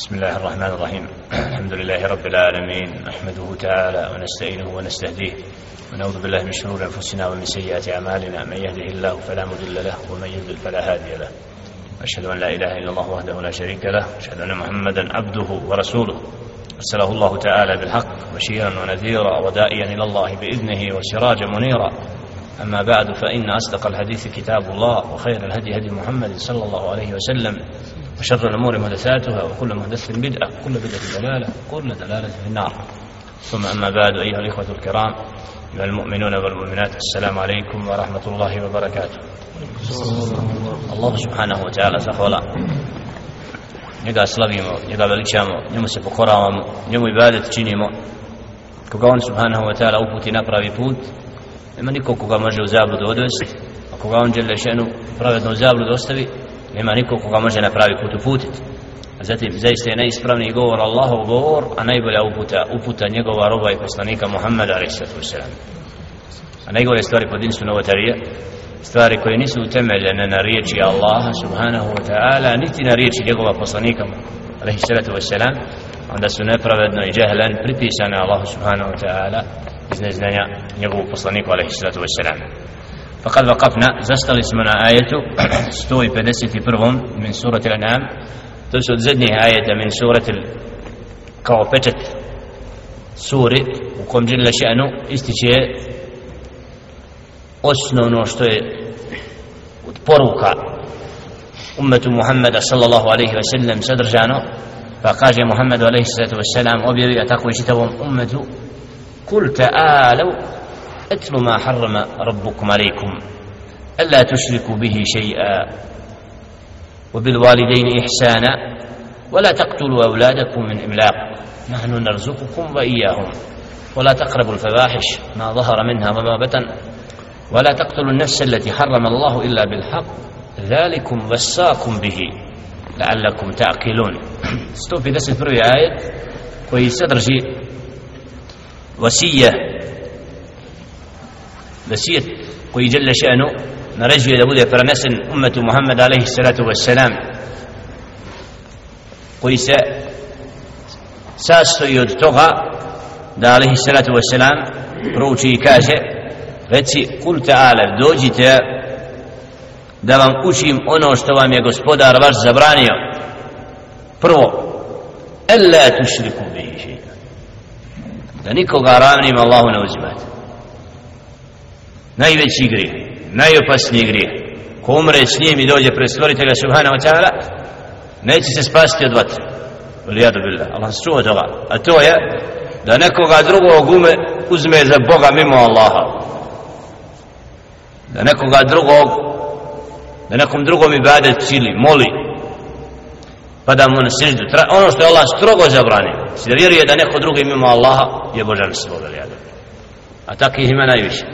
بسم الله الرحمن الرحيم. الحمد لله رب العالمين نحمده تعالى ونستعينه ونستهديه. ونعوذ بالله من شرور أنفسنا ومن سيئات أعمالنا. من يهده الله فلا مضل له ومن يضلل فلا هادي له. أشهد أن لا إله إلا الله وحده لا شريك له. أشهد أن محمدا عبده ورسوله. أرسله الله تعالى بالحق بشيرا ونذيرا ودائيا إلى الله بإذنه وسراجا منيرا. أما بعد فإن أصدق الحديث كتاب الله وخير الهدي هدي محمد صلى الله عليه وسلم. وشر الأمور محدثاتها وكل محدث بدعة وكل بدعة دلالة وكل دلالة في النار ثم أما بعد أيها الإخوة الكرام أيها المؤمنون والمؤمنات السلام عليكم ورحمة الله وبركاته subhanahu wa ta'ala zahvala njega slavimo, njega veličamo njemu se pokoravamo, njemu ibadet činimo koga on subhanahu wa ta'ala uputi na pravi put nema niko koga može u zabludu odvesti a koga on žele šenu pravedno u zabludu ostavi nema niko koga može na pravi put uputiti a zatim zaista je najispravniji govor Allahov govor a najbolja uputa uputa njegova roba i poslanika Muhammeda a.s. a najgore stvari pod insu novotarije stvari koje nisu utemeljene na riječi Allaha subhanahu wa ta'ala niti na riječi njegova poslanika alaihi salatu wassalam onda su nepravedno i džehlen pripisane Allahu subhanahu wa ta'ala iz neznanja njegovu poslaniku alaihi salatu wassalam فقد وقفنا زستل اسمنا آية 151 من سورة الأنعام تسود زدني آية من سورة ال... kao pečet suri u kom žele še'nu ističe osnovno što je od poruka ummetu Muhammeda sallallahu alaihi wa sallam sadržano pa kaže Muhammedu alaihi sallatu wa sallam objavi a tako i čitavom ummetu kul ta'alav etlu ma harrama rabbukum alaikum ألا تشركوا به شيئا وبالوالدين إحسانا ولا تقتلوا أولادكم من إملاق نحن نرزقكم وإياهم ولا تقربوا الفواحش ما ظهر منها وما بطن ولا تقتلوا النفس التي حرم الله إلا بالحق ذلكم وساكم به لعلكم تعقلون ستوفي دس الفروي آية koji sadrži wasije wasijet koji jelle še'nu naređuje da bude prenesen umetu Muhammed alaihi salatu wassalam koji se sastoji od toga da alaihi salatu wassalam prouči i kaže reci kul ta'ala dođite da vam učim ono što vam je gospodar vaš zabranio. Prvo Ella tušriku bihi da nikoga ravnim Allahu ne uzimate najveći grijeh najopasniji grijeh. Ko umre s njim i dođe pred stvoritelja subhanahu wa ta'ala neće se spasti od vatre. Lijadu billah, Allah se čuva toga a to je da nekoga drugog ume uzme za Boga mimo Allaha. Da nekoga drugog da nekom drugom ibadet cili, moli. Pa da mu na seždu ono što je Allah strogo zabranio. Si da vjeruje da neko drugi mimo Allaha je božanstvo Lijadu a takih ima najviše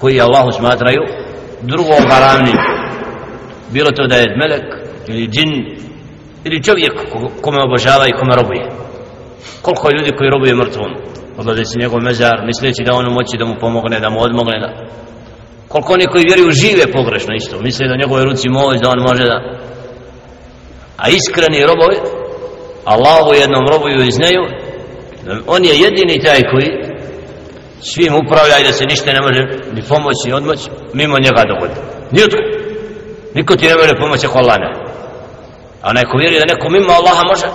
koji Allahu smatraju drugom haramnim. Bilo to da je melek ili džin ili čovjek kome obožava i kome robuje. Koliko je ljudi koji robuje mrtvom? Odlaze se njegov mezar misleći da ono moći da mu pomogne da mu odmogne da koliko oni koji vjeruju žive pogrešno isto misle da njegove ruci moć da on može da a iskreni robovi Allahu jednom robuju i znaju on je jedini taj koji svim upravlja i da se ništa ne može ni pomoći ni odmoći mimo njega dogoditi. nijutko niko ti ne može pomoći ako Allah ne. A neko vjeri da neko mimo Allaha može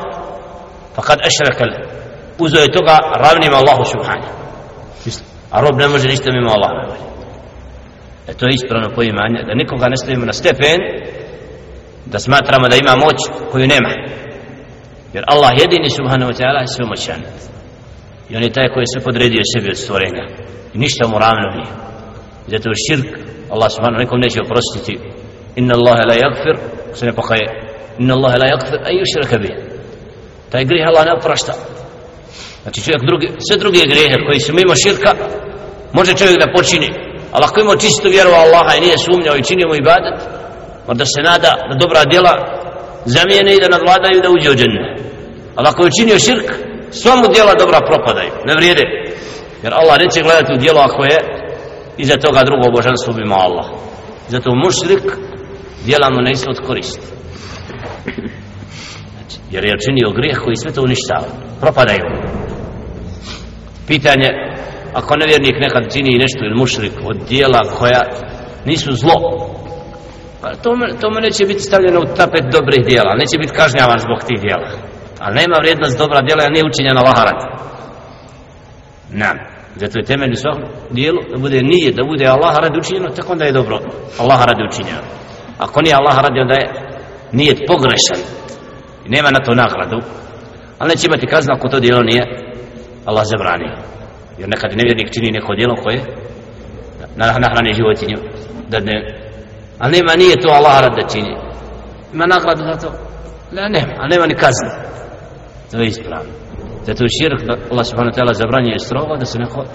pa kad ešrekal uzo je toga ravnim Allahu subhanahu. a rob ne može ništa mimo Allaha. Ne može e to je ispravno poimanje da nikoga ne stavimo na stepen da smatramo da ima moć koju nema. Jer Allah jedini subhanahu wa ta'ala je sve moćan i on je taj koji se podredio sebi od stvorenja. I ništa mu ravno nije. Zato je širk Allah subhanahu nekom neće oprostiti. Inna Allahe la yagfir se ne pokaje. Inna Allahe la yagfir a yushraka bih. Taj grijeh Allah ne oprašta. Znači čovjek drugi, sve druge grehe koji su mimo širka može čovjek da počini. Ali ako ima čistu vjeru Allaha i nije sumnjao i činio mu ibadat onda se nada da dobra djela zamijene i da nadvladaju da uđe u džennu ali ako je činio širk sva mu djela dobra propadaju, ne vrijede. Jer Allah neće gledati u djelo ako je iza toga drugo božanstvo bima Allah. Zato mušrik djela mu ne isto od koristi. Znači, jer je činio grijeh koji sve to uništava propadaju pitanje ako nevjernik nekad čini nešto ili mušrik od dijela koja nisu zlo pa to, to mu neće biti stavljeno u tapet dobrih dijela neće biti kažnjavan zbog tih dijela ali nema vrijednost dobra dijela nije učinjena laharat. Nam zato je temeljni svak dijelu da bude nije da bude Allah radi učinjeno tako onda je dobro. Allah radi učinjeno. Ako nije Allah radi onda je nije pogrešan. I nema na to nagradu. Ali neće imati kaznu ako to dijelo nije Allah zabranio. Jer nekad nevjernik čini neko dijelo koje na nahrani životinju da ne ali nema nije to Allah rad da čini. Ima nagradu za to? Ne, nema, ali nema ni kaznu to je ispravno. Zato je širk da Allah subhanahu wa ta'ala zabranjuje strogo da se neko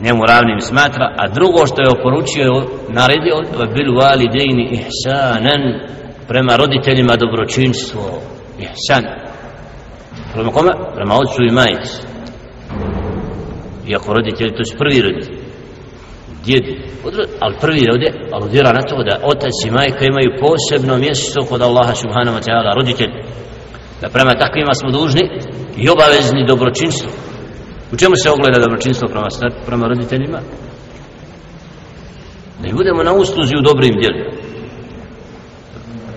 njemu ravnim smatra a drugo što je oporučio je naredio bil validejni ihsanan prema roditeljima dobročinstvo ihsan. Prema kome? prema ocu i majici iako roditelji to su prvi roditelji. Djedi ali prvi ovdje aludira na to da otac i majka imaju posebno mjesto kod Allaha subhanahu wa ta'ala roditelj da prema takvima smo dužni i obavezni dobročinstvo u čemu se ogleda dobročinstvo prema, prema roditeljima? Da i budemo na usluzi u dobrim djelima.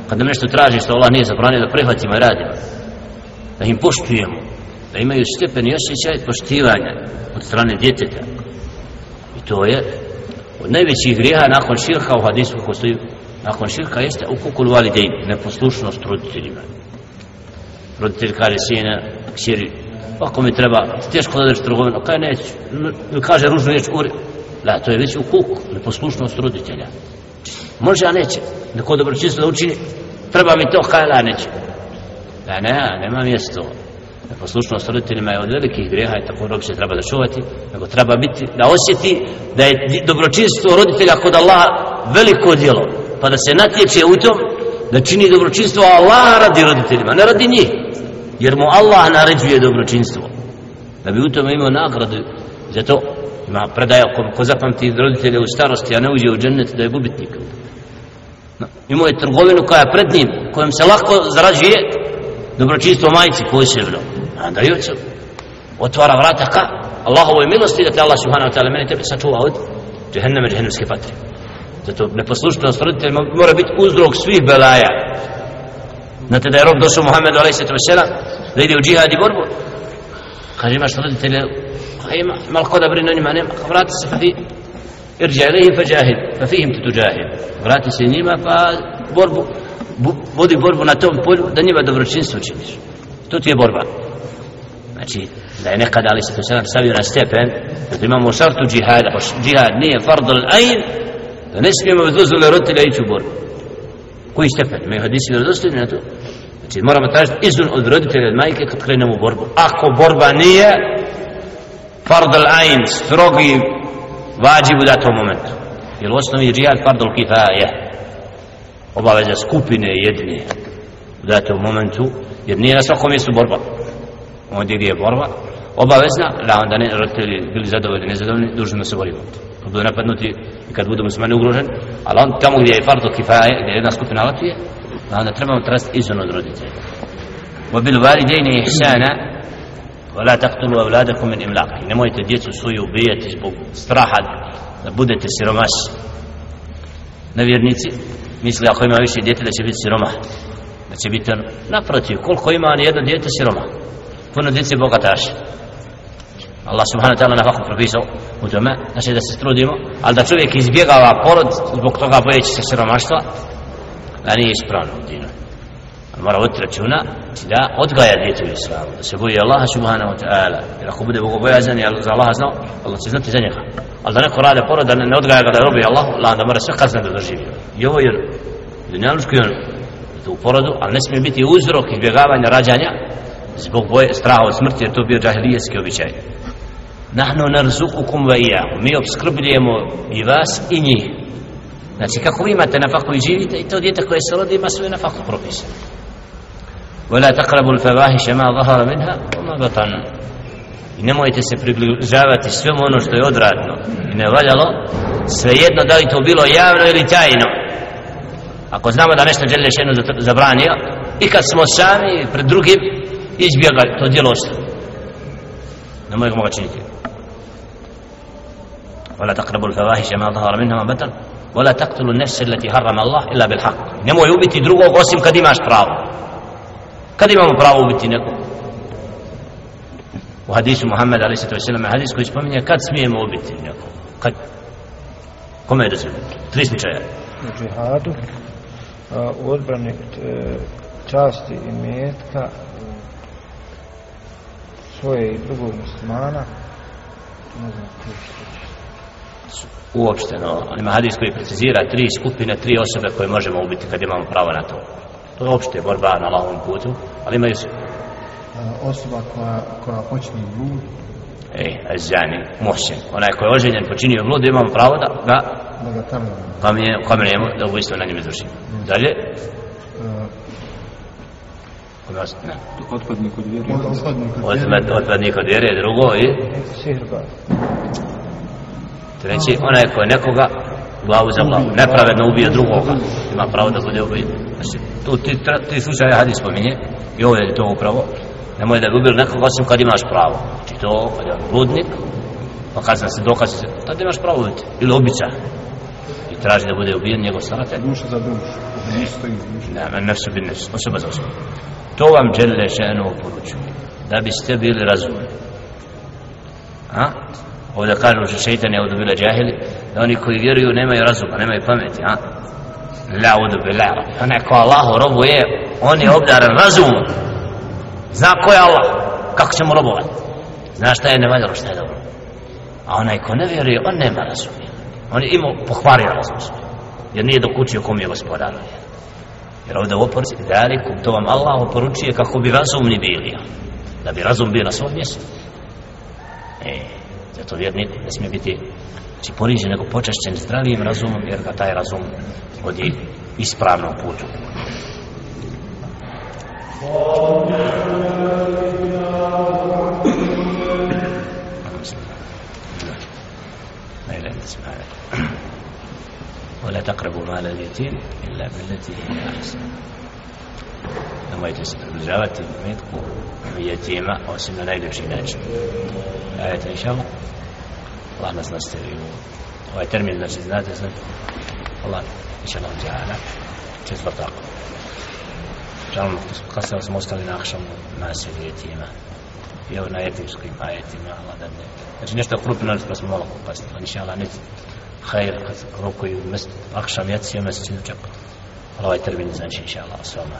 Pa Kad nam nešto traži što Allah nije zabranio da prihvatimo i radimo. Da im poštujemo. Da imaju stepen i osjećaj poštivanja od strane djeteta. I to je od najvećih grijeha nakon širka u hadisu kako stoji nakon širka jeste ukukul validejn neposlušnost roditeljima roditelj kaže sine kćeri ako mi treba teško da daš trgovinu. Kaj neću. Kaže ružnu riječ uri. Da to je već u kuku neposlušnost roditelja. Može a neće. Neko dobročinstvo da učini treba mi to kaj da neće. Da ne, nema mjesto neposlušnost roditeljima je od velikih grijeha i tako rob se treba da čuvati nego treba biti da osjeti da je dobročinstvo roditelja kod Allaha veliko djelo pa da se natječe u tom da čini dobročinstvo Allah radi roditeljima ne radi njih jer mu Allah naređuje dobročinstvo. Da bi u tome imao nagradu za to ima predaja ko, ko zapamti roditelje u starosti a ne uđe u džennet da je gubitnik. No, imao je trgovinu koja je pred njim kojom se lako zarađuje dobročinstvo majci posebno. A da jucu otvara vrata ka Allahovoj milosti da te Allah subhanahu wa ta'ala meni tebe sačuva od džehenneme džehennemske patre. Zato neposlušnost roditeljima mora biti uzrok svih belaja znate da je rob došao Muhammedu a.s. da ide u džihad i borbu? Kaže imaš roditelje? A ima malo ko da brine o njima nema. Vrati se pa fa fi irđa ilihim fa džahid fa fihim tu džahid vrati se njima pa borbu vodi borbu na tom polju da njima dobročinstvo činiš. To ti je borba. Znači da je nekada ali se to sada stavio na stepen da imamo šartu džihada džihad nije fardul ajn da ne smijemo bez dozvole roditelja ići u borbu koji stepen? Imaju hadisi vjerodostojni na to? Znači moramo tražiti izun od roditelja od majke kad krenemo u borbu. Ako borba nije fardal ain, strogi vađiv u datom momentu. Jer u osnovi džihad fardal kifaje. Obaveza skupine jedne u datom momentu jer nije na svakom mjestu borba. Ovdje gdje je borba obavezna da onda ne roditelji bili zadovoljni nezadovoljni dužno se borimo budu napadnuti i kad budu muslimani ugroženi ali on tamo gdje je fardo kifaje gdje je jedna skupina latuje da onda trebamo trasti izvan od roditelja وبال والدين إحسانا ولا تقتلوا أولادكم من إملاق nemojte djecu svoju ubijati zbog straha da budete siromasi nevjernici misli ako ima više djete da će biti siroma da će biti naprotiv koliko ima jedno djete siroma puno djece bogataši Allah subhanahu wa ta'ala na faku propisao u tome. Znači da se trudimo ali da čovjek izbjegava porod zbog toga bojeći se siromaštva da nije ispravno u dinu. Mora voditi računa da odgaja djete u islamu da se boji Allah subhanahu wa ta'ala. Jer ako bude bogobojazan i za Allah znao Allah će znati za njega. Ali da neko rade porod da ne odgaja ga da robi Allah da mora sve kazne da doživi. I ovo je ono, dunjalučki on u porodu ali ne smije biti uzrok izbjegavanja rađanja zbog boje straha od smrti jer to bio džahilijetski običaj nahnu narzukukum wa iyahum mi obskrbljujemo i vas i njih znači kako vi imate na faku i živite i to djete koje se rodi ima svoje na faku propisane ولا تقربوا الفواحش ما ظهر منها وما بطن i nemojte se približavati svemu ono što je odradno i ne valjalo svejedno da li to bilo javno ili tajno ako znamo da nešto žele šenu zabranio i kad smo sami pred drugim izbjegali to djelo ostaje ne možemo ga činiti ولا تقربوا الفواحش ما ظهر منها ما بطن ولا تقتلوا النفس التي حرم الله الا بالحق nemoj ubiti drugog osim kad imaš pravo kad imamo pravo ubiti nekog u hadisu Muhammed ali se to je hadis koji spominje kad smijemo ubiti nekog kad kome je dozvoljeno tri slučaja u džihadu u odbrani e, časti i metka svoje i drugog muslimana ne znam uopšteno ima hadis koji precizira tri skupine, tri osobe koje možemo ubiti kad imamo pravo na to. To je uopšte borba na lavom putu ali imaju se osoba koja, koja počne blud. Ej, azjani, muhsin onaj koji je oženjen, počinio blud imamo pravo da ga da ga tamo kamenujemo da ubojstvo na njim izvršimo dalje? Kod vas, ne. Otpadnik od vjere. Otpadnik od vjere, drugo i... Sihrba. Treći, onaj ko je nekoga glavu za glavu, nepravedno ubije drugoga, ima pravo da bude ubijen. Znači, tu ti, ti slučaje hadis spominje, i ovo je to upravo, nemoj da bi ubili nekoga osim kad imaš pravo. Znači to, kad je bludnik, pa kad se dokazi se, tad imaš pravo ubiti, ili ubica. I traži da bude ubijen njegov staratelj. Duša za dušu. Ne, men nefsu bin nefsu, osoba za osoba. To vam dželle šenu poručuje, da biste bili razumni. A? Ovdje kažemo što šeitan je ovdje džahili da oni koji vjeruju nemaju razuma, nemaju pameti a? la ovdje onaj pa ko Allahu robu je on je obdaran razum zna ko je Allah kako će mu robovati zna šta je nevaljalo šta je dobro. A onaj ko ne vjeruje on nema razum on je imao pohvario razum jer nije dokučio kom je gospodar. Jer ovdje oporci dalikum to vam Allah oporučuje kako bi razumni bili da bi razum bio na svom mjestu. E. Zato vjernik ne smije biti znači ponižen nego počašćen zdravijim razumom jer ga taj razum vodi ispravnom putu. ولا تقربوا مال اليتيم إلا بالتي هي أحسن nemojte se približavati metku jetima osim na najljepši način ajete inša Allah Allah nas nastavi u ovaj termin znači znate znači Allah inša Allah ta'ala četvrtak žalom kasnije smo ostali na akšamu nasilje jetima i ovo na jetimskim ajetima Allah da ne. Znači nešto krupno pa smo malo kupasti inša Allah ne hajr kad rukuju akšam jacija mjesečno čak. Ovaj termin znači inša Allah sve vama